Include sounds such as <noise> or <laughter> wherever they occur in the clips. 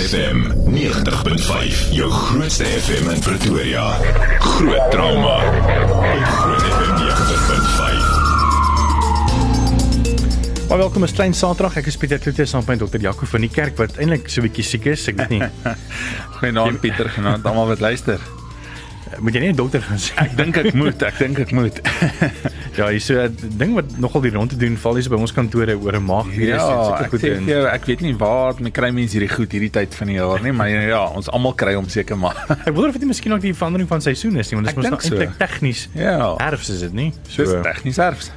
FM 90.5, jou grootste FM in Pretoria. Groot trauma. Op Groot FM 90.5. Maar welkom is klein Saterdag. Ek is Pieter Kloete saam met dokter Jaco van die kerk wat eintlik so 'n bietjie siek is. Ek weet nie. <laughs> Goeienaand Pieter, genaamd almal wat luister. Moet jy nie 'n dokter gaan sien? Ek dink ek moet, ek dink ek moet. <laughs> Ja, hier so 'n ding wat nogal die rond te doen val hier so by ons kantore oor 'n maagvirus Ja, en seker goed jou, ek weet nie waar my kry mense hierdie goed hierdie tyd van die jaar nie, maar ja, ons almal kry hom seker maar. <laughs> Ek wonder of dit miskien ook die verandering van seisoen is nie, want dit is mos nou so. eintlik tegnies. Ja. Herfs is dit nie? Dis tegnies erfs.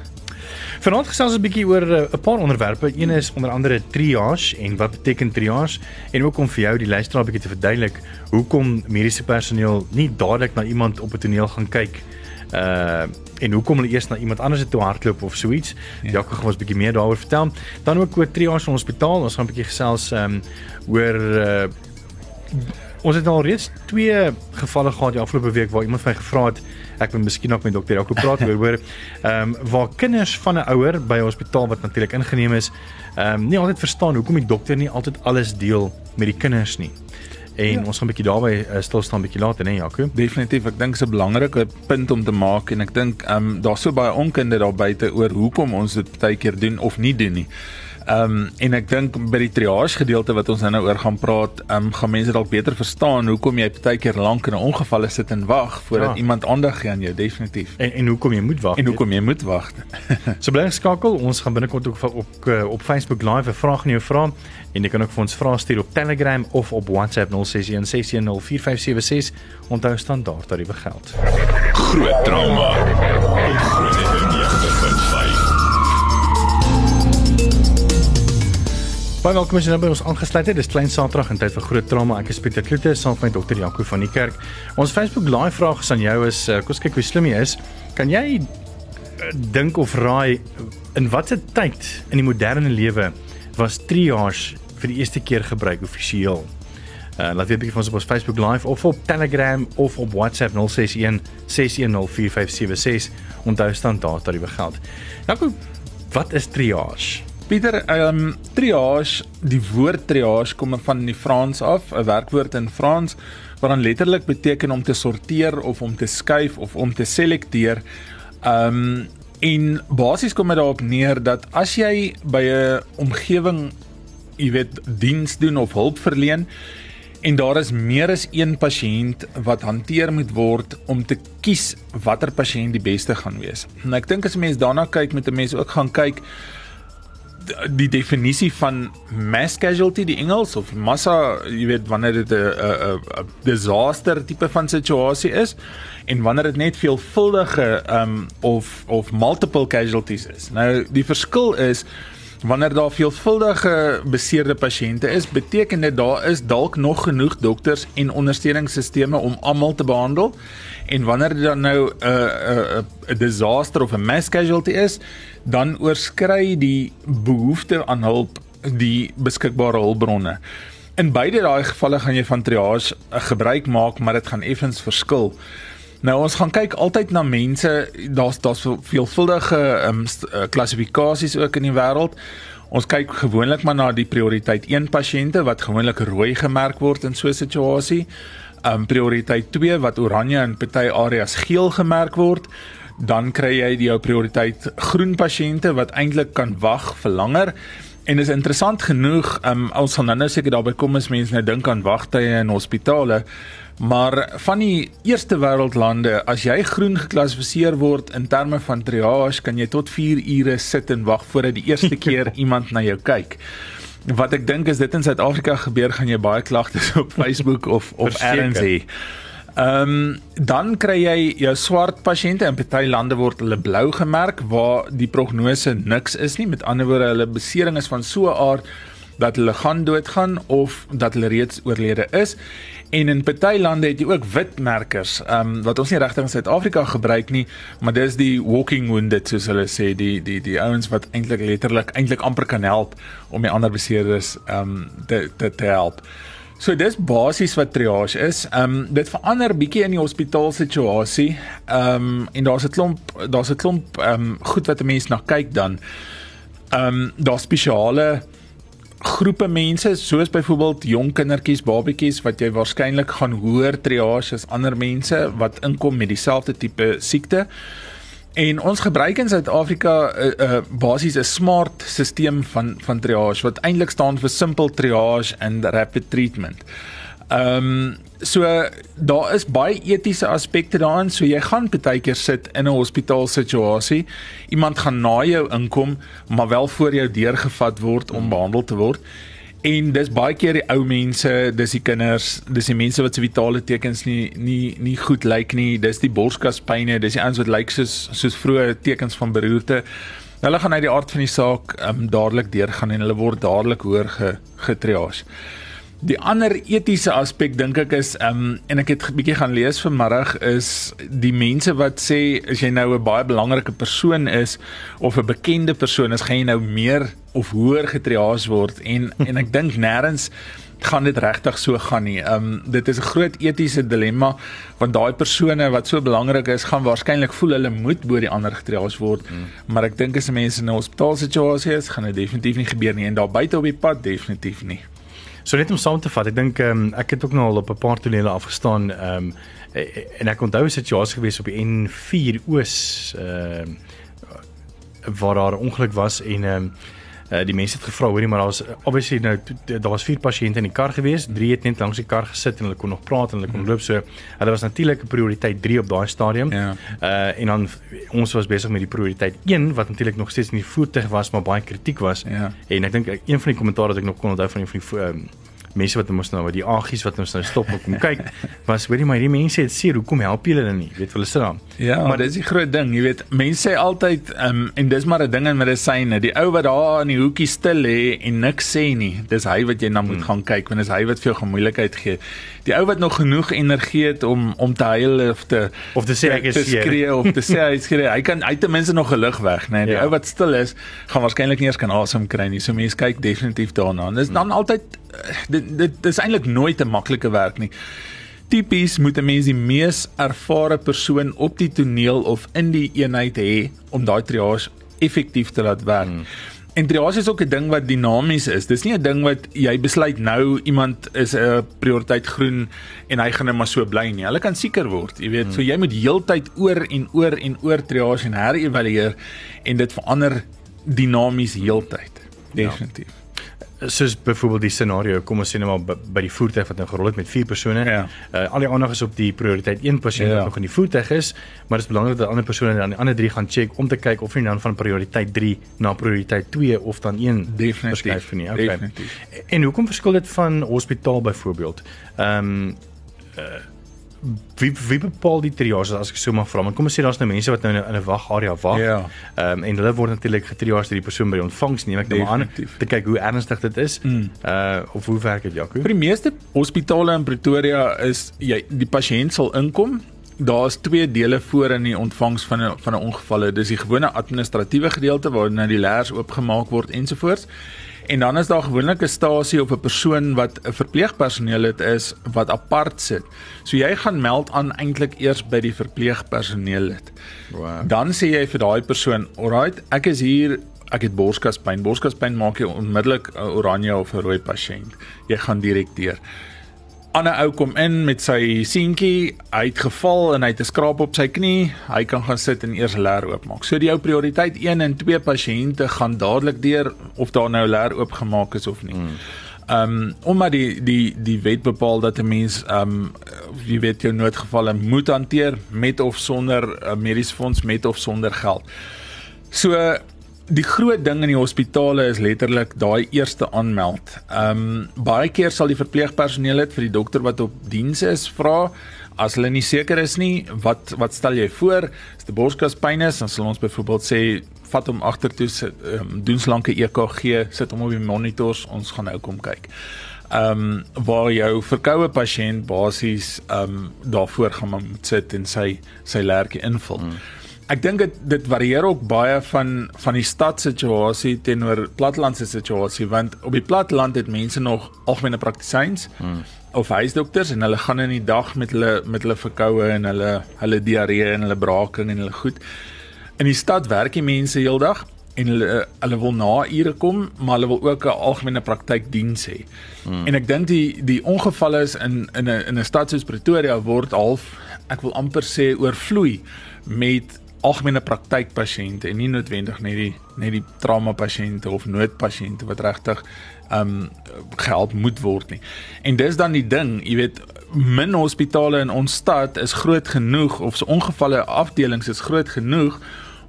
Vanaand gesels ons 'n bietjie oor uh, 'n paar onderwerpe. Een is onder andere triage en wat beteken triage en ook om vir jou die luisteraar 'n bietjie te verduidelik hoekom mediese personeel nie dadelik na iemand op 'n toneel gaan kyk uh en hoekom hulle eers na iemand anders toe hardloop of so iets. Ja. Jacques gaan ons 'n bietjie meer daaroor vertel. Dan ook oor triage in hospitaal. Ons gaan 'n bietjie gesels um oor uh Ons het al reeds twee gevalle gehad die afgelope week waar iemand my gevra het ek moet miskien ook met dokter Jaco praat oor hoor ehm um, waar kinders van 'n ouer by 'n hospitaal wat natuurlik ingeneem is ehm um, nie altyd verstaan hoekom die dokter nie altyd alles deel met die kinders nie. En ja. ons gaan 'n bietjie daarby uh, stil staan bietjie later, né, Jaco? Definitief, ek dink dit is 'n belangrike punt om te maak en ek dink ehm um, daar's so baie onkunde daar buite oor hoekom ons dit baie keer doen of nie doen nie. Ehm um, en ek dink by die triage gedeelte wat ons nou oor gaan praat, ehm um, gaan mense dalk beter verstaan hoekom jy baie keer lank in 'n ongeval sit en wag voordat Ja. ja. iemand aandag gee aan jou, definitief. En en hoekom jy moet wag? En hoekom jy moet wag. <laughs> So bly geskakel. Ons gaan binnekort ook op op, eh, op Facebook Live 'n vraag en jou vra en jy kan ook vir ons vrae stuur op Telegram of op WhatsApp 0616104576. Onthou standaard tariewe geld. Groot trauma. Op Groot Baie welkom as jy nou by ons aangesluit het. Dis klein Saterdag en tyd vir groot drama. Ek is Pieter Kloete saam met dokter Jaco van die kerk. Ons Facebook live vraag is aan jou is uh, kom ons kyk hoe slim jy is. Kan jy uh, dink of raai in watter tyd in die moderne lewe was triage vir die eerste keer gebruik offisieel? Uh, laat weet 'n bietjie van ons op ons Facebook live of op Telegram of op WhatsApp 061 6104576. Onthou standaard tariewe geld. Jaco, wat is triage? Pieter, ehm um, triage, die woord triage kom van die Frans af, 'n werkwoord in Frans wat dan letterlik beteken om te sorteer of om te skuif of om te selekteer. Ehm um, en basies kom dit daarop neer dat as jy by 'n omgewing, jy weet, diens doen of hulp verleen en daar is meer as een pasiënt wat hanteer moet word om te kies watter pasiënt die beste gaan wees. En ek dink as 'n mens daarna kyk, moet 'n mens ook gaan kyk die definisie van mass casualty die Engels of massa jy weet wanneer dit 'n 'n 'n disaster tipe van situasie is en wanneer dit net veelvuldige um of of multiple casualties is. Nou die verskil is wanneer daar veelvuldige beseerde pasiënte is, beteken dit daar is dalk nog genoeg dokters en ondersteuningsstelsels om almal te behandel. En wanneer dit dan nou 'n 'n 'n disaster of 'n mass casualty is, dan oorskry die behoefte aan hulp die beskikbare hulpbronne. In beide daai gevalle gaan jy van triage eh, gebruik maak, maar dit gaan effens verskil. Nou ons gaan kyk altyd na mense, daar's daar's veelvuldige um, klassifikasies ook in die wêreld. Ons kyk gewoonlik maar na die prioriteit 1 pasiënte wat gewoonlik rooi gemerk word in so 'n situasie. Um prioriteit 2 wat oranje in party areas geel gemerk word. Dan kry jy die jou prioriteit groen pasiënte wat eintlik kan wag vir langer. En is interessant genoeg, um, ons gaan nou seker daarby kom as mense nou dink aan wagtye in hospitale, maar van die eerste wêreldlande, as jy groen geklassifiseer word in terme van triage, kan jy tot 4 ure sit en wag voordat die eerste keer <laughs> iemand na jou kyk. Wat ek dink is dit in Suid-Afrika gebeur, gaan jy baie klagtes op Facebook of of elders hê. Ehm um, dan kry jy jou swart pasiënte in party lande word hulle blou gemerk waar die prognose niks is nie. Met ander woorde, hulle besering is van so 'n aard dat hulle gaan doodgaan of dat hulle reeds oorlede is. En in party lande het jy ook wit merkers, ehm um, wat ons nie regtig in Suid-Afrika gebruik nie, maar dis die walking wounded soos hulle sê, die die die ouens wat eintlik letterlik eintlik amper kan help om die ander beseerdes ehm um, te, te te help. So dis basies wat triage is. Ehm um, dit verander bietjie in die hospitaalsituasie. Ehm um, en daar's 'n klomp daar's 'n klomp ehm um, goed wat 'n mens na kyk dan. Ehm um, daar's spesiale groepe mense soos byvoorbeeld jong kindertjies, babetjies wat jy waarskynlik gaan hoor triage as ander mense wat inkom met dieselfde tipe siekte. En ons gebruik in Suid-Afrika 'n uh, uh, basies 'n smart stelsel van van triage wat eintlik staan vir simple triage and rapid treatment. Ehm um, so daar is baie etiese aspekte daarin. So jy gaan baie keer sit in 'n hospitaal situasie. Iemand gaan na jou inkom, maar wel voor jou deurgevat word om behandel te word. En dis baie keer die ou mense, dis die kinders, dis die mense wat se vitale tekens nie nie nie goed lyk nie. Dis die borskaspyne, dis die ouens wat lyk soos soos vroeë tekens van beroerte. Hulle gaan uit die aard van die saak um, dadelik deurgaan en hulle word dadelik hoor ge, getriage. Die ander etiese aspek dink ek is um en ek het 'n bietjie gaan lees vanmiddag is die mense wat sê as jy nou 'n baie belangrike persoon is of 'n bekende persoon is, gaan jy nou meer of hoër getriage word en <laughs> en ek dink nêrens gaan dit regtig so gaan nie. Um dit is 'n groot etiese dilemma want daai persone wat so belangrik is, gaan waarskynlik voel hulle moet bo die ander getriage word. Mm. Maar ek dink as mense in 'n hospitaalsituasie is, gaan dit definitief nie gebeur nie en daar buite op die pad definitief nie. So net om saam te vat, ek dink um, ek het ook nou al op 'n paar tonele afgestaan ehm um, en ek onthou 'n situasie gewees op die N4 Oos ehm uh, waar daar 'n ongeluk was en ehm um, uh, die mense het gevra hoorie maar daar was obviously nou daar was vier pasiënte in die kar gewees, drie het net langs die kar gesit en hulle kon nog praat en hulle kon loop so. Hulle was natuurlik 'n prioriteit 3 op daai stadium. Ja. Uh en dan ons was besig met die prioriteit 1 wat natuurlik nog steeds in die voertuig was maar baie kritiek was. Ja. En ek dink een van die kommentaar wat ek nog kon onthou van een van die um, mense wat ons nou met die agies wat ons nou stop en kom kyk was hoorie maar hierdie mense het seer hoekom help julle hulle nie weet hulle sit daar ja maar dis die groot ding jy weet mense sê altyd um, en dis maar 'n ding in medisyne die ou wat daar in die hoekie stil lê en niks sê nie dis hy wat jy na moet hmm. gaan kyk want dis hy wat vir jou gemoeilikheid gee die ou wat nog genoeg energie het om om te huil of te of te sê ek is skree of te sê hy skree hy kan hy ten minste nog gelig weg nê nee? die ja. ou wat stil is gaan waarskynlik nie eens kan asem kry nie so mense kyk definitief daarna en dis dan hmm. altyd dit dit, dit is eintlik nooit 'n maklike werk nie. Tipies moet 'n mens die mees ervare persoon op die toneel of in die eenheid hê om daai triage effektief te laat werk. Hmm. En triage is ook 'n ding wat dinamies is. Dis nie 'n ding wat jy besluit nou iemand is 'n prioriteit groen en hy gaan net maar so bly nie. Hulle kan seker word, jy weet. Hmm. So jy moet heeltyd oor en oor en oor triage en herëvalueer en dit verander dinamies heeltyd. Ja. Definitief. Ja soos byvoorbeeld die scenario kom ons sê nou maar by die voertuig wat nou gerol het met vier persone. Ja. Uh, al die aandag is op die prioriteit 1 pasiënt ja. wat nog in die voertuig is, maar dit is belangrik dat ander persone dan die ander 3 gaan check om te kyk of hulle dan van prioriteit 3 na prioriteit 2 of dan 1 definitief vir nie. Okay. Definitief. En hoekom verskil dit van hospitaal byvoorbeeld? Ehm um, uh, wie wie bepaal die triage as ek so mag vra? Want kom ons sê daar's nou mense wat nou in 'n wagarea wag. Ja. Ehm um, en hulle word natuurlik getriage deur die persoon by die ontvangs neem ek nou aan te kyk hoe ernstig dit is. Mm. Uh of hoe werk dit Jaco? Vir die meeste hospitale in Pretoria is jy die pasiënt sal inkom. Daar's twee dele voor in die ontvangs van 'n van 'n ongeval. Dis die gewone administratiewe gedeelte waar nou die leers oopgemaak word ensovoorts. En dan is daar gewoonlik 'n stasie of 'n persoon wat 'n verpleegpersoneel het is wat apart sit. So jy gaan meld aan eintlik eers by die verpleegpersoneel het. Wow. Dan sê jy vir daai persoon, "Alright, ek is hier, ek het borskaspyn. Borskaspyn maak jy onmiddellik 'n oranje of 'n rooi pasiënt. Jy gaan direk deur." Ander ou kom in met sy seentjie, hy het geval en hy het 'n skraap op sy knie. Hy kan gaan sit en eers leer oopmaak. So die ou prioriteit 1 en 2 pasiënte gaan dadelik deur of daar nou leer oopgemaak is of nie. Hmm. Ehm um, omdat die die die wet bepaal dat 'n mens ehm um, jy weet jou noodgevalle moet hanteer met of sonder 'n uh, mediese fonds met of sonder geld. So Die groot ding in die hospitale is letterlik daai eerste aanmeld. Ehm um, baie keer sal die verpleegpersoneel dit vir die dokter wat op diens is vra as hulle nie seker is nie, wat wat stel jy voor? As die borskaspyn is, dan sal ons byvoorbeeld sê vat hom agtertoe um, doen slanke EKG, sit hom op die monitors, ons gaan nou kom kyk. Ehm um, waar jou verkoue pasiënt basies ehm um, daarvoor gaan moet sit en sy sy lertjie invul. Hmm. Ek dink dit dit varieer ook baie van van die stadsituasie teenoor plattelandse situasie want op die platteland het mense nog algemene praktisyns hmm. of huisdokters en hulle gaan in die dag met hulle met hulle verkoue en hulle hulle diarree en hulle braaking en hulle goed. In die stad werk die mense heeldag en hulle hulle wil na ure kom, maar hulle wil ook 'n algemene praktykdiens hê. Hmm. En ek dink die die ongevalle is in in 'n in 'n stad soos Pretoria word half ek wil amper sê oorvloei met algemene praktykpasiënte en nie noodwendig net die net die trauma pasiënte of noodpasiënte wat regtig ehm um, gehelp moet word nie. En dis dan die ding, jy weet, min hospitale in ons stad is groot genoeg of se ongevalle afdelings is groot genoeg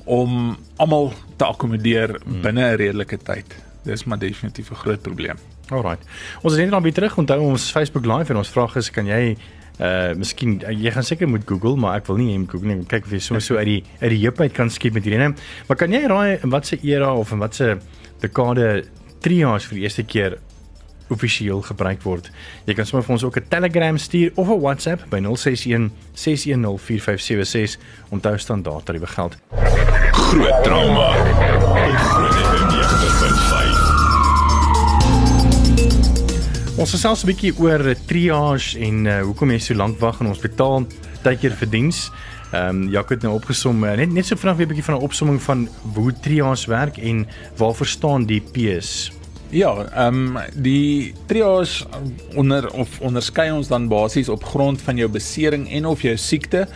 om almal te akkommodeer hmm. binne 'n redelike tyd. Dis maar definitief 'n groot probleem. Alrite. Ons is net dan weer terug. Onthou ons Facebook live en ons vraag is kan jy uh miskien uh, jy gaan seker moet Google, maar ek wil nie hê Google nie. Kyk of jy so so uit die uit die heup uit kan skiet met hierdie naam. Maar kan jy raai in watter era of in watter dekade triage vir die eerste keer offisieel gebruik word. Jy kan sommer vir ons ook 'n Telegram stuur of 'n WhatsApp by 061 610 4576 onthou standaard tariewe geld. Groot trauma. Groot FM 90.5. Ons gesels 'n bietjie oor triage en uh, hoekom jy so lank wag in hospitaal tydjie vir diens. Ehm um, Jacques het nou opgesom uh, net net so vinnig 'n bietjie van 'n opsomming van hoe triage werk en waarvoor staan die P's. Ja, ehm um, die triage onder of onderskei ons dan basies op grond van jou besering en of jou siekte.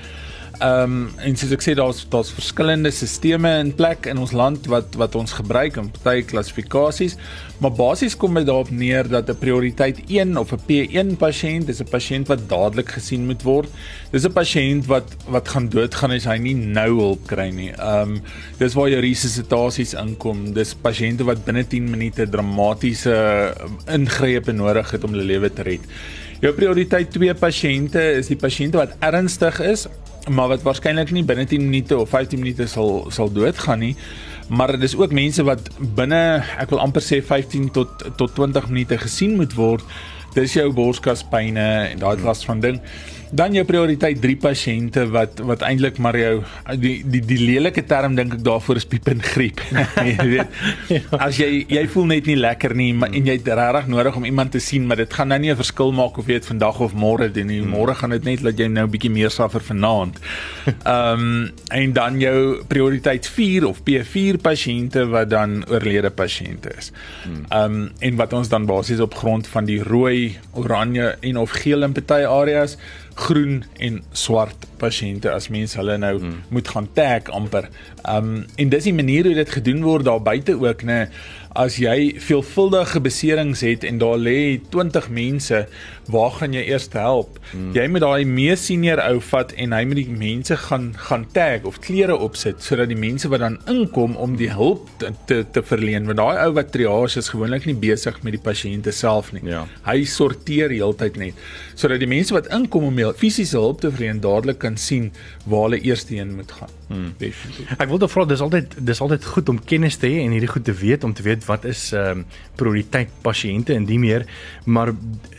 Ehm um, en soos ek sê daar's daar's verskillende stelsels in plek in ons land wat wat ons gebruik in party klassifikasies, maar basies kom dit daarop neer dat 'n prioriteit 1 of 'n P1 pasiënt is 'n pasiënt wat dadelik gesien moet word. Dis 'n pasiënt wat wat gaan doodgaan as hy nie nou hulp kry nie. Ehm um, dis waar jou resusitasies inkom. Dis pasiënte wat binne 10 minute dramatiese ingrepe nodig het om hulle lewe te red. Jou prioriteit 2 pasiënte is die pasiënte wat ernstig is maar wat waarskynlik nie binne 10 minute of 15 minute sal sal doodgaan nie. Maar dit is ook mense wat binne ek wil amper sê 15 tot tot 20 minute gesien moet word. Dis jou borskaspyne en daai klas van ding. Hmm dan jou prioriteit 3 pasiënte wat wat eintlik maar jou die die die lelike term dink ek daarvoor is piep en griep. <laughs> jy weet. ja. As jy jy voel net nie lekker nie maar, en jy het regtig nodig om iemand te sien, maar dit gaan nou nie 'n verskil maak of jy dit vandag of môre doen nie. Môre gaan dit net dat jy nou 'n bietjie meer suffer vanaand. <laughs> Ehm um, en dan jou prioriteit 4 of P4 pasiënte wat dan oorlede pasiënte is. Ehm um, en wat ons dan basies op grond van die rooi, oranje en of geel in party areas groen en swart pasiënte as mense hulle nou hmm. moet gaan tag amper. Um en dis die manier hoe dit gedoen word daar buite ook nê. As jy veelvuldige beserings het en daar lê 20 mense, waar gaan jy eers help? Hmm. Jy moet daai mees senior ou vat en hy moet die mense gaan gaan tag of klere opsit sodat die mense wat dan inkom om die hulp te te, te verleen, want daai ou wat triage is gewoonlik nie besig met die pasiënte self nie. Ja. Hy sorteer heeltyd net sodat die mense wat inkom om fisiese hulp te verleen dadelik kan sien waar hulle eers heen moet gaan. Hmm. Ek wil dan vra dis altyd dis altyd goed om kennis te hê en hierdie goed te weet om te weet wat is ehm um, prioriteit pasiënte en die meer maar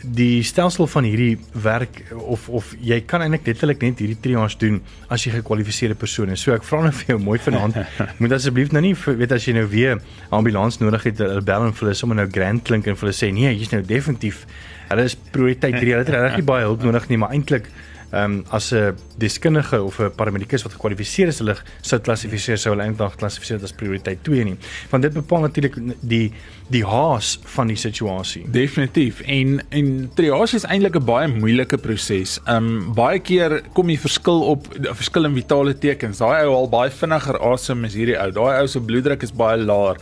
die stelsel van hierdie werk of of jy kan eintlik letterlik net hierdie triage doen as jy gekwalifiseerde persoon is. So ek vra nou <laughs> vir jou mooi vanaand <laughs> moet asseblief nou nie weet as jy nou weer ambulans nodig het hulle bel en hulle sommer nou grand klink en hulle sê nee, jy's nou definitief hulle is prioriteit 3. Hulle het regtig baie hulp nodig nie, maar eintlik ehm um, as 'n deskundige of 'n paramedikus wat gekwalifiseer is, hulle sou klassifiseer sou hulle eintlik klassifiseer as prioriteit 2 nie. Want dit bepaal natuurlik die die haas van die situasie. Definitief. En en triage is eintlik 'n baie moeilike proses. Ehm um, baie keer kom jy verskil op verskillende vitale tekens. Daai ou al baie vinniger asem as hierdie ou. Daai ou se bloeddruk is baie laer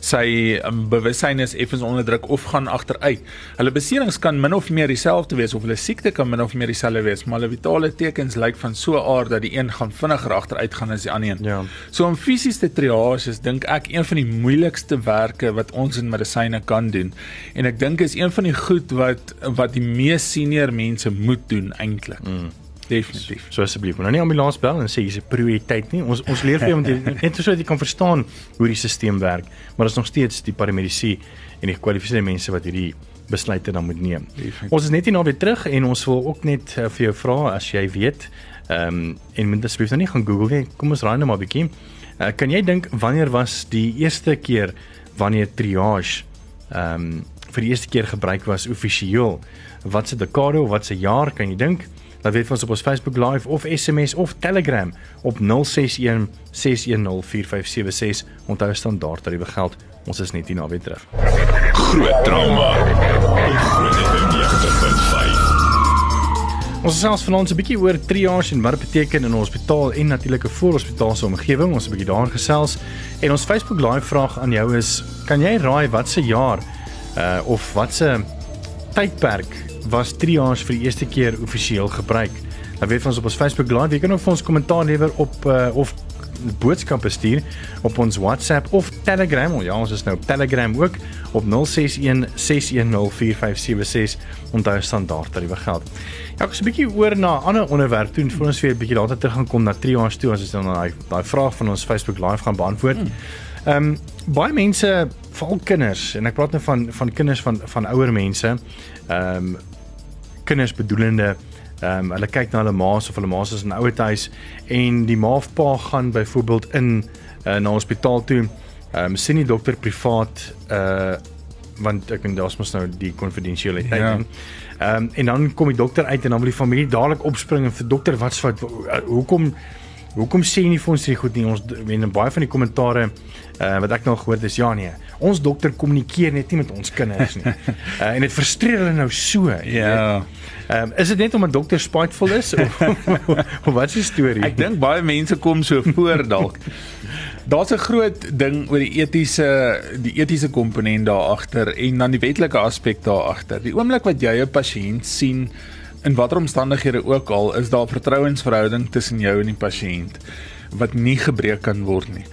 sy um, bewussyn is effens onder druk of gaan agteruit. Hulle beserings kan min of meer dieselfde wees of hulle siekte kan min of meer dieselfde wees, maar hulle vitale tekens lyk van so 'n aard dat die een gaan vinniger agteruit gaan as die ander een. Ja. So om fisies te triage is dink ek een van die moeilikste werke wat ons in medisyne kan doen. En ek dink is een van die goed wat wat die mees senior mense moet doen eintlik. Mm. Definitief. So asseblief, nou nie ambulans bel en sê jy's 'n prioriteit nie. Ons ons leer vir jou om <laughs> net sodat jy kan verstaan hoe die stelsel werk, maar dit is nog steeds die paramedisy en die gekwalifiseerde mense wat hierdie besluite dan moet neem. Definitief. Ons is net hier nou weer terug en ons wil ook net uh, vir jou vra as jy weet, ehm um, en moet asseblief nou nie gaan Google nie. Kom ons raai net maar 'n bietjie. Uh, kan jy dink wanneer was die eerste keer wanneer triage ehm um, vir die eerste keer gebruik was offisieel? Wat se dekade of wat se jaar kan jy dink? Dan weet ons op ons Facebook Live of SMS of Telegram op 061 610 4576. Onthou standaard tariewe geld. Ons is net hier naby terug. Groot trauma. Groot FM 90.5. Ons gesels vanaand 'n bietjie oor triage en wat dit beteken in 'n hospitaal en natuurlik 'n voorhospitaalse omgewing. Ons 'n bietjie daarin gesels en ons Facebook live vraag aan jou is: kan jy raai wat se jaar uh of wat se tydperk was triage vir die eerste keer amptelik gebruik? Dan weet ons op ons Facebook live, jy kan ook vir ons kommentaar lewer op uh of boodskappe stuur op ons WhatsApp of Telegram. Ja, ons is nou op Telegram ook op 061 610 4576 onthou standaard tariewe geld. Ja, ek is 'n bietjie oor na 'n ander onderwerp toe voor ons weer 'n bietjie later terug gaan kom na triage toe as ons dan daai daai vraag van ons Facebook live gaan beantwoord. Ehm um, baie mense, veral kinders en ek praat nou van van kinders van van ouer mense. Ehm um, kinders bedoelende Ehm um, hulle kyk na hulle ma's of hulle ma's is in ouer huis en die ma of pa gaan byvoorbeeld in uh, na hospitaal toe. Ehm um, sien die dokter privaat uh want ek dink daar's mos nou die konfidensialiteit Ja. in. Ehm um, en dan kom die dokter uit en dan wil die familie dadelik opspring en vir dokter wat's wat uh, hoekom hoekom sê jy nie vir ons hierdie goed nie ons en baie van die kommentare uh, wat ek nou gehoor het is ja nee ons dokter kommunikeer net nie met ons kinders nie uh, <laughs> en dit frustreer hulle nou so weet. Ehm um, is dit net omdat dokter spiteful is of, <laughs> of wat is die storie? Ek dink baie mense kom so voor dalk. <laughs> Daar's 'n groot ding oor die etiese die etiese komponent daar agter en dan die wetlike aspek daar agter. Die oomblik wat jy 'n pasiënt sien in watter omstandighede ook al, is daar vertrouensverhouding tussen jou en die pasiënt wat nie gebreek kan word nie.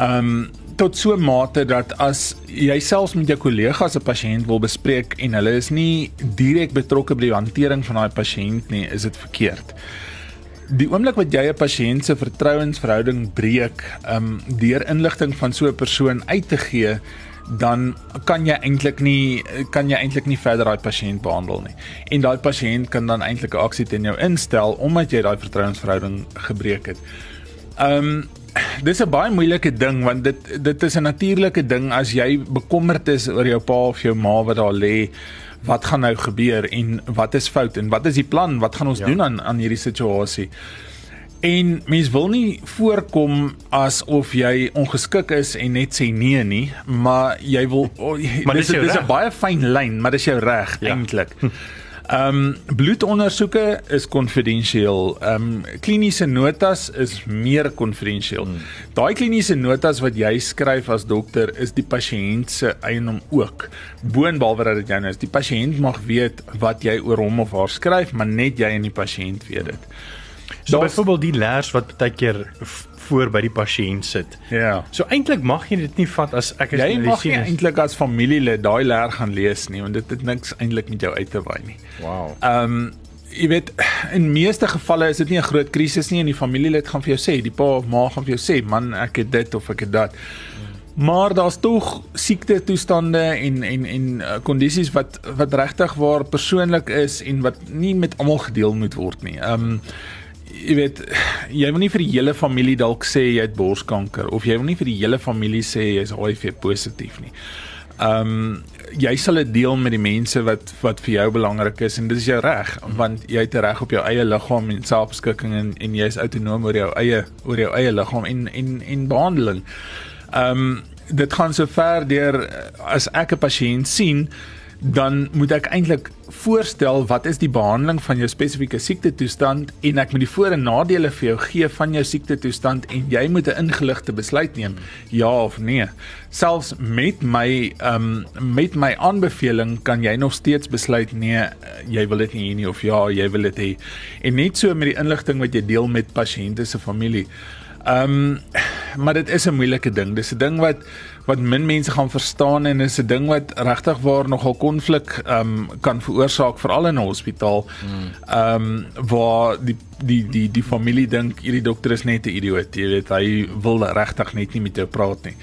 Um tot so 'n mate dat as jy selfs met jou kollegas 'n pasiënt wil bespreek en hulle is nie direk betrokke by die hantering van daai pasiënt nie, is dit verkeerd. Die oomblik wat jy 'n pasiënt se vertrouensverhouding breek, um deur inligting van so 'n persoon uit te gee, dan kan jy eintlik nie kan jy eintlik nie verder daai pasiënt behandel nie. En daai pasiënt kan dan eintlik 'n aksie teen jou instel omdat jy daai vertrouensverhouding gebreek het. Um dis 'n baie moeilike ding want dit dit is 'n natuurlike ding as jy bekommerd is oor jou pa of jou ma wat daar lê. Wat gaan nou gebeur en wat is fout en wat is die plan? Wat gaan ons ja. doen aan aan hierdie situasie? En mens wil nie voorkom asof jy ongeskik is en net sê nee nie, maar jy wil oh, jy, Maar dis dis 'n baie fyn lyn, maar dis jou reg Ja. eintlik. Ehm um, bloedondersoeke is konfidensieel. Ehm um, kliniese notas is meer konfidensieel. Hmm. Daai kliniese notas wat jy skryf as dokter is die pasiënt se eiendom ook. Boonbehalwe dat dit joune is. Die pasiënt mag weet wat jy oor hom of haar skryf, maar net jy en die pasiënt weet dit. So byvoorbeeld die leers wat baie keer voor by die pasiënt sit. Ja. So eintlik mag jy dit nie vat as ek is Jy mag nie eintlik as familielid daai leer gaan lees nie, want dit het niks eintlik met jou uit te waai nie. Wow. Ehm um, jy weet in meeste gevalle is dit nie 'n groot krisis nie en die familielid gaan vir jou sê, die pa of ma gaan vir jou sê, man, ek het dit of ek het dat. Maar daar's tog siekte toestande en en en uh, kondisies wat wat regtig waar persoonlik is en wat nie met almal gedeel moet word nie. Ehm um, jy weet jy wil nie vir die hele familie dalk sê jy het borskanker of jy wil nie vir die hele familie sê jy's HIV positief nie. Ehm um, jy sal dit deel met die mense wat wat vir jou belangrik is en dit is jou reg want jy het 'n reg op jou eie liggaam en selfbeskikking en en jy is autonoom oor jou eie oor jou eie liggaam en en en behandeling. Ehm um, dit gaan so ver deur as ek 'n pasiënt sien dan moet ek eintlik voorstel wat is die behandeling van jou spesifieke siekte toestand? En ek moet die voor en nadele vir jou gee van jou siekte toestand en jy moet 'n ingeligte besluit neem ja of nee. Selfs met my um met my aanbeveling kan jy nog steeds besluit nee jy wil dit nie hê nie of ja jy wil dit hê. En net so met die inligting wat jy deel met pasiënte se familie. Ehm um, maar dit is 'n moeilike ding. Dis 'n ding wat wat min mense gaan verstaan en is 'n ding wat regtig waar nogal konflik ehm um, kan veroorsaak veral in 'n hospitaal. Ehm um, waar die die die die familie dink hierdie dokter is net 'n idioot. Jy weet, hy wil regtig net nie met jou praat nie.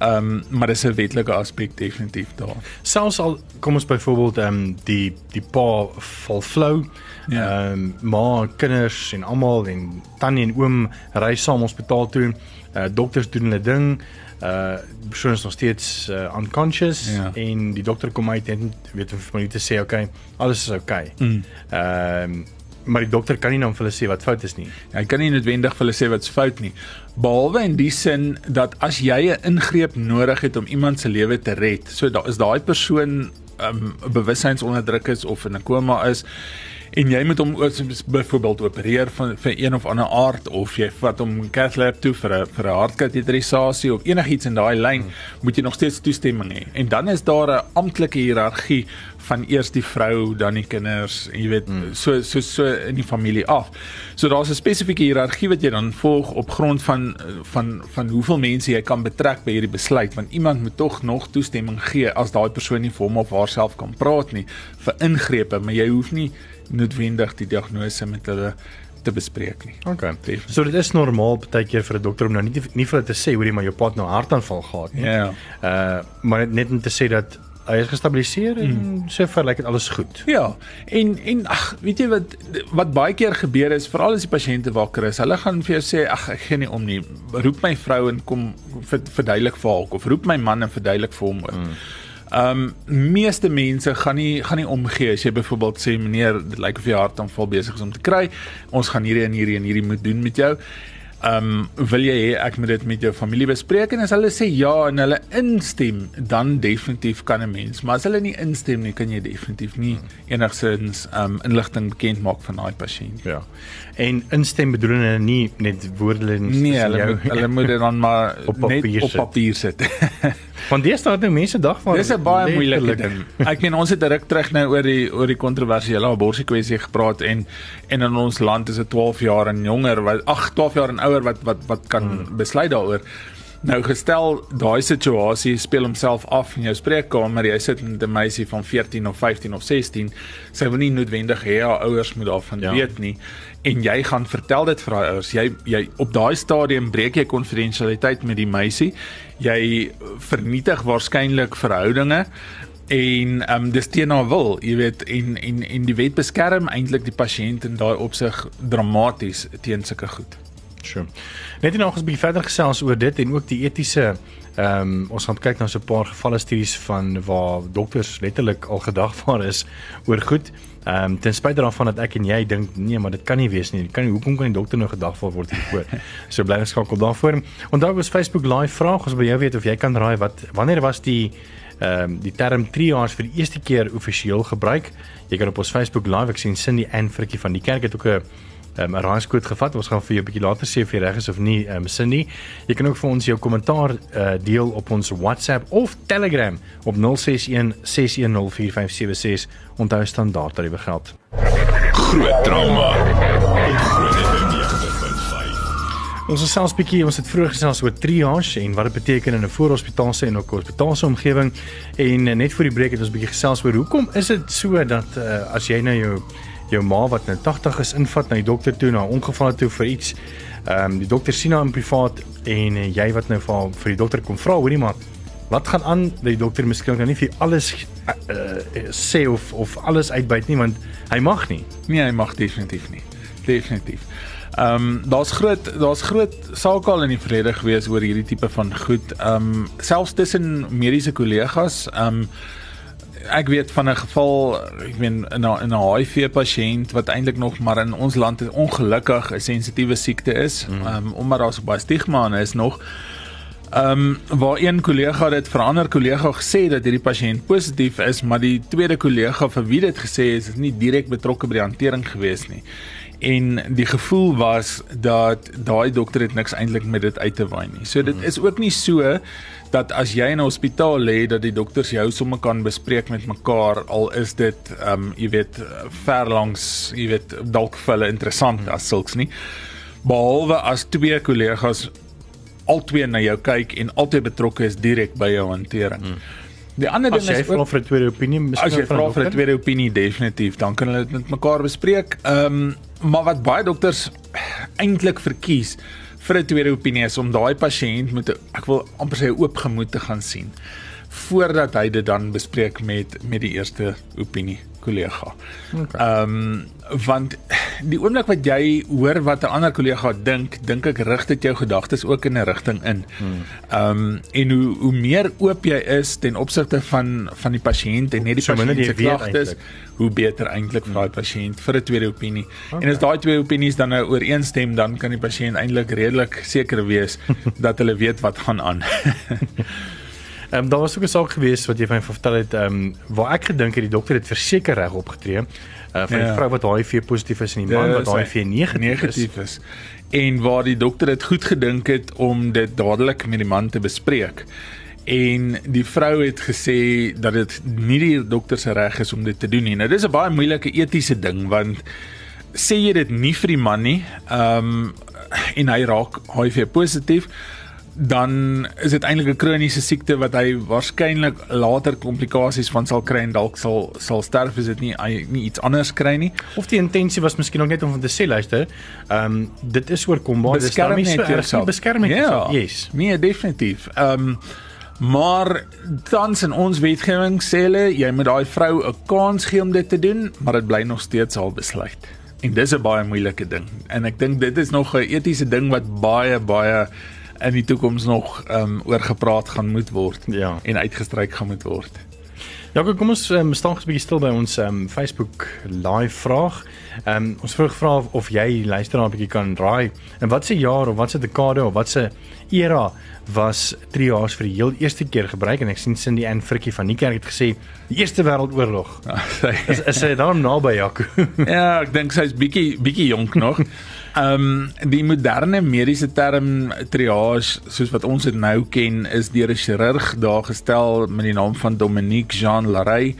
Ehm um, maar dis 'n wetlike aspek definitief daar. Selfs al kom ons byvoorbeeld ehm um, die die pa val flou. Ja. Ehm um, ma, kinders en almal en tannie en oom ry saam hospitaal toe. Uh dokters doen hulle ding. Uh die persoon is nog steeds uh, unconscious Ja. en die dokter kom uit en weet vir my te sê okay, alles is okay. Mm. Ehm maar die dokter kan nie dan vir hulle sê wat fout is nie. Hy kan nie noodwendig vir hulle sê wat's fout nie. Behalwe in die sin dat as jy 'n ingreep nodig het om iemand se lewe te red, so daar is daai persoon um bewussynsonderdruk is of in 'n koma is en jy moet hom byvoorbeeld opereer van vir een of ander aard of jy vat hom cath lab toe vir 'n vir 'n hartkateterisasie of enigiets in daai lyn, hmm. moet jy nog steeds toestemming hê. En dan is daar 'n amptelike hiërargie van eers die vrou, dan die kinders, jy weet, hmm. so so so in die familie af. So daar's 'n spesifieke hiërargie wat jy dan volg op grond van van van hoeveel mense jy kan betrek by hierdie besluit, want iemand moet tog nog toestemming gee as daai persoon nie vir hom of haarself kan praat nie vir ingrepe, maar jy hoef nie noodwendig die diagnose met hulle te bespreek nie. Okay. Definitief. So dit is normaal baie keer vir 'n dokter om nou nie nie vir hulle te sê hoorie maar jou pa het nou hartaanval gehad nie. Ja. Uh maar net net te sê dat hy is gestabiliseer en mm. so ver lyk dit alles goed. Ja. En en ag, weet jy wat wat baie keer gebeur is veral as die pasiënte wakker is, hulle gaan vir jou sê ag ek gee nie om nie. Roep my vrou en kom verduidelik vir haar of roep my man en verduidelik vir hom. Mm. Ehm um, meeste mense gaan nie gaan nie omgee as jy byvoorbeeld sê meneer dit lyk of jy hartaanval besig is om te kry. Ons gaan hierdie en hierdie en hierdie moet doen met jou. Ehm um, wil jy hê ek moet dit met jou familie bespreek en as hulle sê ja en hulle instem, dan definitief kan 'n mens, maar as hulle nie instem nie, kan jy definitief nie enigsins ehm um, inligting bekend maak van daai pasiënt. Ja. En instem bedoel hulle nie net woordelings nee, hulle, hulle moet dit dan maar <laughs> op papier net op papier sit. <laughs> Want dis daar nou mense dag van Dis 'n baie moeilike ding. Ek meen ons het ruk terug nou oor die oor die kontroversiële abortus kwessie gepraat en en in ons land is dit 12 jaar en jonger wat ag 12 jaar en ouer wat wat wat kan hmm. besluit daaroor. Nou gestel daai situasie speel homself af in jou spreekkamer, jy sit met 'n meisie van 14 of 15 of 16, sy wil nie noodwendig hê haar ouers moet daarvan ja. weet nie en jy gaan vertel dit vir haar ouers. Jy jy op daai stadium breek jy konfidensialiteit met die meisie. Jy vernietig waarskynlik verhoudinge en ehm um, dis teen haar wil, jy weet en en en die wet beskerm eintlik die pasiënt in daai opsig dramaties teen sulke goed. Sure. Net nog 'n bietjie verder gesels oor dit en ook die etiese ehm um, ons gaan kyk na so 'n paar gevalle studies van waar dokters letterlik al gedagvaar is oor goed. Ehm um, ten spyte daarvan dat ek en jy dink nee, maar dit kan nie wees nie. Kan nie hoekom kan die dokter nou gedagvaar word hiervoor? <laughs> so bly geskakel daarvoor. Onthou ons Facebook live vraag ons by jou weet of jy kan raai wat wanneer was die ehm um, die term triage vir die eerste keer amptelik gebruik? Jy kan op ons Facebook live ek sien Cindy Ann Frikkie van die kerk het ook 'n um, 'n raaiskoot gevat. Ons gaan vir jou 'n bietjie later sê of jy reg is of nie, um, Cindy. Jy kan ook vir ons jou kommentaar uh, deel op ons WhatsApp of Telegram op 061 6104576. Onthou standaard tariewe geld. Groot trauma. Ons is selfs bietjie ons het vroeër gesels oor triage en wat dit beteken in 'n voorhospitaalse en ook hospitaalse omgewing en uh, net voor die breek het ons bietjie gesels oor hoekom is dit so dat uh, as jy nou jou jou ma wat nou 80 is invat na die dokter toe na 'n ongeval toe vir iets. Ehm um, die dokter sien haar in privaat en uh, jy wat nou vir vir die dokter kom vra hoorie maar wat gaan aan dat die dokter miskien nou nie vir alles uh, uh, sê of of alles uitbuit nie want hy mag nie. Nee, hy mag definitief nie. Definitief. Ehm um, daar's groot daar's groot sake al in die verlede gewees oor hierdie tipe van goed. Ehm um, selfs tussen mediese kollegas, ehm um, ek weet van 'n geval, ek meen in 'n in 'n HIV pasiënt wat eintlik nog maar in ons land ongelukkig 'n sensitiewe siekte is, mm. um, omdat daar so baie stigma aan is nog. Ehm um, waar een kollega dit vir 'n ander kollega gesê dat hierdie pasiënt positief is, maar die tweede kollega vir wie dit gesê is, is nie direk betrokke by die hantering gewees nie. En die gevoel was dat daai dokter het niks eintlik met dit uit te waai nie. So dit mm. is ook nie so dat as jy in 'n hospitaal lê dat die dokters jou sommer kan bespreek met mekaar al is dit ehm um, jy weet ver langs jy weet dalk vir hulle interessant as sulks nie behalwe as twee kollegas albei na jou kyk en altyd betrokke is direk by jou hantering. Hmm. Die ander ding is as jy vra vir 'n tweede opinie, as jy vra vir 'n tweede opinie definitief, dan kan hulle dit met mekaar bespreek. Ehm um, maar wat baie dokters eintlik verkies vir 'n tweede opinie is om daai pasiënt met 'n ek wil amper sê oop gemoed te gaan sien voordat hy dit dan bespreek met met die eerste opinie kollega. Ehm okay. um, want die oomblik wat jy hoor wat 'n ander kollega dink, dink ek rig dit jou gedagtes ook in 'n rigting in. Ehm um, en hoe hoe meer oop jy is ten opsigte van van die pasiënt en net die So pasiënt se klagtes, hoe beter eintlik vir daai pasiënt vir 'n tweede opinie. Okay. En as daai twee opinies dan nou ooreenstem, dan kan die pasiënt eintlik redelik seker wees <laughs> dat hulle weet wat gaan aan. <laughs> Ehm um, daar was ook 'n saak gewees wat jy my vertel het ehm um, waar ek gedink het die dokter het verseker reg opgetree. Uh van die Ja. vrou wat HIV positief is en die man wat Dis hy- HIV negatief, negatief is. En waar die dokter dit goed gedink het om dit dadelik met die man te bespreek. En die vrou het gesê dat dit nie die dokter se reg is om dit te doen nie. Nou dis 'n baie moeilike etiese ding want sê jy dit nie vir die man nie, ehm um, en hy raak HIV positief, dan is dit eintlik 'n kroniese siekte wat hy waarskynlik later komplikasies van sal kry en dalk sal sal sterf as dit nie hy nie iets anders kry nie. Of die intensie was miskien ook net om van te sê luister, ehm um, dit is oorkombaar, dis beskerm daarmee so erg nie beskerm net ja. jouself. Yes. Nee, definitief. Ehm um, maar tans in ons wetgewing sê hulle jy moet daai vrou 'n kans gee om dit te doen, maar dit bly nog steeds haar besluit. En dis 'n baie moeilike ding. En ek dink dit is nog 'n etiese ding wat baie baie in die toekoms nog ehm um, oor gepraat gaan moet word Ja. en uitgestryk gaan moet word. Ja, kom ons um, staan gous 'n bietjie stil by ons um, Facebook live vraag. Ehm um, ons vroeg vra of, of jy die luisteraar 'n bietjie kan raai. En wat se jaar of wat se dekade of wat se era was triage vir die heel eerste keer gebruik en ek sien Cindy Ann Frikkie van Niekerk het gesê die Eerste Wêreldoorlog. <laughs> Is is hy daar naby Jaco? ja, ek dink sy's bietjie bietjie jonk nog. <laughs> Ehm um, die moderne mediese term triage soos wat ons dit nou ken is deur 'n chirurg daar gestel met die naam van Dominique Jean Larrey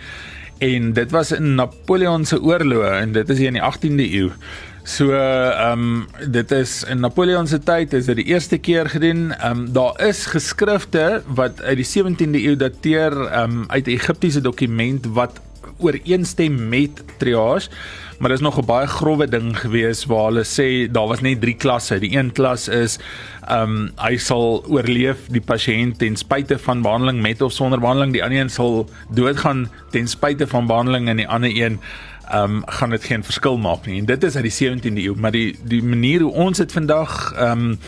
en dit was in Napoleon se oorloë en dit is hier in die 18de eeu. So ehm um, dit is in Napoleon se tyd is dit die eerste keer gedoen. Ehm um, daar is geskrifte wat uit die 17de eeu dateer ehm um, uit 'n Egiptiese dokument wat ooreenstem met triage. Maar dis nog 'n baie grouwe ding gewees waar hulle sê daar was net 3 klasse. Die een klas is ehm um, hy sal oorleef die pasiënt ten spyte van behandeling met of sonder behandeling. Die ander een sal doodgaan ten spyte van behandeling en die ander een ehm um, gaan dit geen verskil maak nie. En dit is uit die 17de eeu, maar die die manier hoe ons dit vandag ehm um,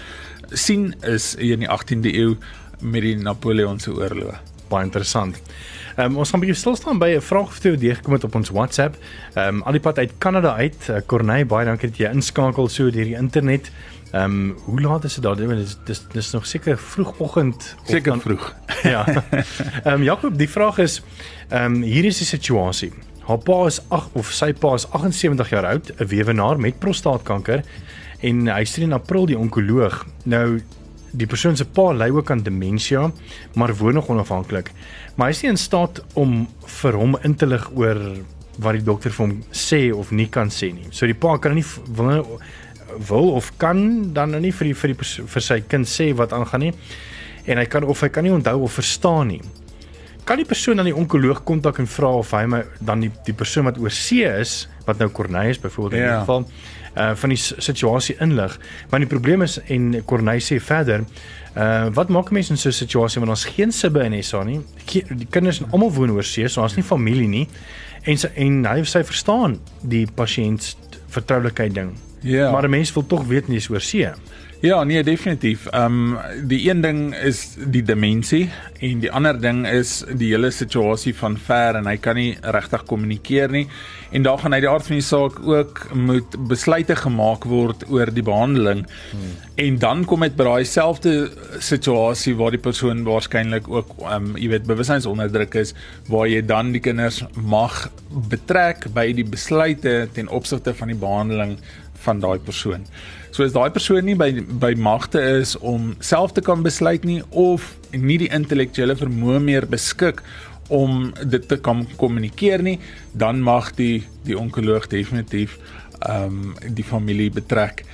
sien is hier in die 18de eeu met die Napoleon se oorlog. Baie interessant. Um, ons gaan 'n bietjie stil staan by 'n vraag of twee wat deurgekom het op ons WhatsApp. Ehm um, al die pad uit Kanada uit. Uh, Corneille, baie dankie dat jy inskakel so deur die internet. Ehm um, hoe laat is dit daar? Dis dis dis nog seker vroegoggend of Seker vroeg. <laughs> Ja. Ehm um, Jakob, die vraag is ehm um, hier is die situasie. Haar pa is 8 of sy pa is 78 jaar oud, 'n weewenaar met prostaatkanker en hy sien in April die onkoloog. Nou die persoon se pa ly ook aan demensie, maar woon nog onafhanklik. Maar hy is nie in staat om vir hom in te lig oor wat die dokter vir hom sê of nie kan sê nie. So die pa kan nie wil nie wil of kan dan nou nie vir die vir die vir sy kind sê wat aangaan nie. En hy kan of hy kan nie onthou of verstaan nie. Kan die persoon dan die onkoloog kontak en vra of hy my dan die die persoon wat oor see is, wat nou Corneille is byvoorbeeld in Ja. geval, uh van die situasie inlig. Maar die probleem is en Corneille sê verder, uh wat maak 'n mens in so 'n situasie want ons geen sibbe in SA nie. Die ki- Die kinders en almal woon oor see, so ons nie familie nie. En sy, en hy sy verstaan die pasiënt vertroulikheid ding. Ja. Maar 'n mens wil tog weet nie is oor see. Ja, nee, definitief. Ehm um, die een ding is die demensie en die ander ding is die hele situasie van ver en hy kan nie regtig kommunikeer nie. En daar gaan uit die aard van die saak ook moet besluite gemaak word oor die behandeling. Hmm. En dan kom dit by daai selfde situasie waar die persoon waarskynlik ook ehm um, jy weet bewussynsonderdruk is waar jy dan die kinders mag betrek by die besluite ten opsigte van die behandeling van daai persoon. So as daai persoon nie by by magte is om self te kan besluit nie of nie die intellektuele vermoë meer beskik om dit te kan kommunikeer nie, dan mag die die onkoloog definitief ehm um, die familie betrek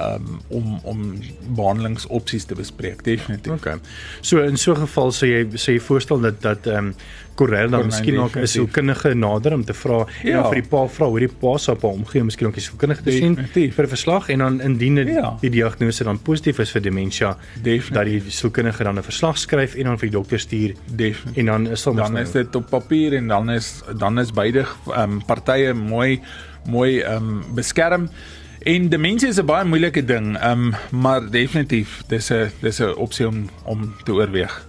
um, om om behandelingsopsies te bespreek definitief. Okay. So in so 'n geval sê jy sê jy voorstel dat dat ehm um, Corel dan miskien ook 'n sielkundige nader om te vra Ja. dan vir die pa vra hoe die pa sou pa omgee miskien ook 'n sielkundige te sien vir 'n verslag en dan indien dit Ja. die diagnose dan positief is vir demensie Definitief. dat die sielkundige dan 'n verslag skryf en dan vir die dokter stuur Definitief. en dan is dit dan is dit op papier en dan is dan is beide ehm um, partye mooi mooi ehm um, beskerm. En demensie is 'n baie moeilike ding, ehm um, maar definitief dis 'n dis 'n opsie om om te oorweeg.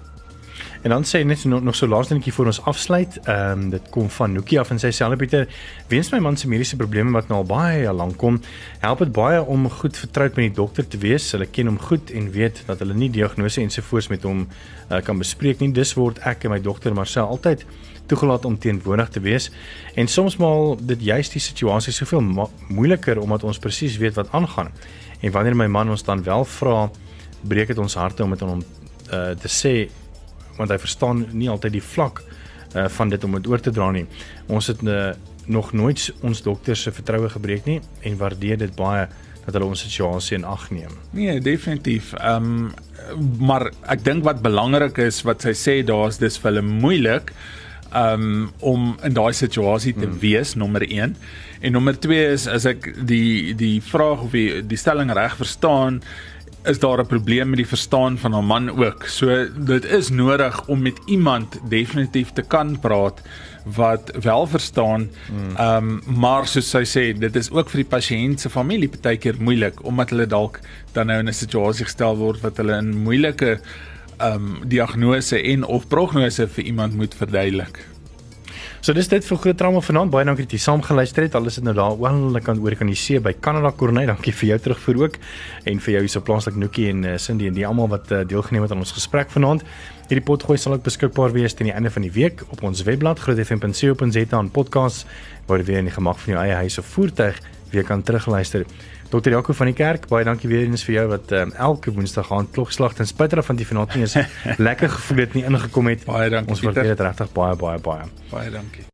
En dan sê net nog, nog so laaste netjie voor ons afsluit. Ehm um, dit kom van Nookie af en sy selfe Pieter. Weens my man se mediese probleme wat nou al baie lank kom, help dit baie om goed vertroud met die dokter te wees. Hulle ken hom goed en weet dat hulle nie diagnose ensovoorts met hom uh, kan bespreek nie. Dis word ek en my dokter Marcel altyd toegelaat om teenwoordig te wees. En soms maal dit juist die situasie soveel moeiliker omdat ons presies weet wat aangaan. En wanneer my man ons dan wel vra, breek dit ons harte om dit aan hom uh, te sê want hy verstaan nie altyd die vlak uh, van dit om dit oor te dra nie. Ons het uh, nog nooit ons dokters se vertroue gebreek nie en waardeer dit baie dat hulle ons situasie in ag neem. Nee, definitief. Ehm um, maar ek dink wat belangrik is wat sy sê daar's dis vir hulle moeilik um om in daai situasie te hmm. wees nommer 1 en nommer 2 is as ek die die vraag of die die stelling reg verstaan is daar 'n probleem met die verstaan van haar man ook. So dit is nodig om met iemand definitief te kan praat wat wel verstaan. Ehm mm. um, maar soos sy sê, dit is ook vir die pasiënt se familie baie keer moeilik omdat hulle dalk dan nou in 'n situasie gestel word wat hulle in moeilike um, diagnose en of prognose vir iemand moet verduidelik. So dis dit vir groot trauma vanaand. Baie dankie dat jy saam geluister het. Alles is nou daar wel kan oorkaniseer by Canada Corney. Dankie vir jou terugvoer ook en vir jou hierso plaaslik Nookie en uh, Cindy en die almal wat uh, deelgeneem het aan ons gesprek vanaand. Hierdie potgooi sal ook beskikbaar wees teen die einde van die week op ons webblad grootfm.co.za aan podcasts waar jy weer in die gemak van jou eie huis of voertuig weer kan terugluister. Dr. Jaco van die kerk, baie dankie weer eens vir jou wat um, elke woensdag aan klokslag ten spyte van die vanaand nie is <laughs> lekker gevoel het nie ingekom het. Baie dankie. Ons waardeer dit regtig baie baie baie. Baie dankie.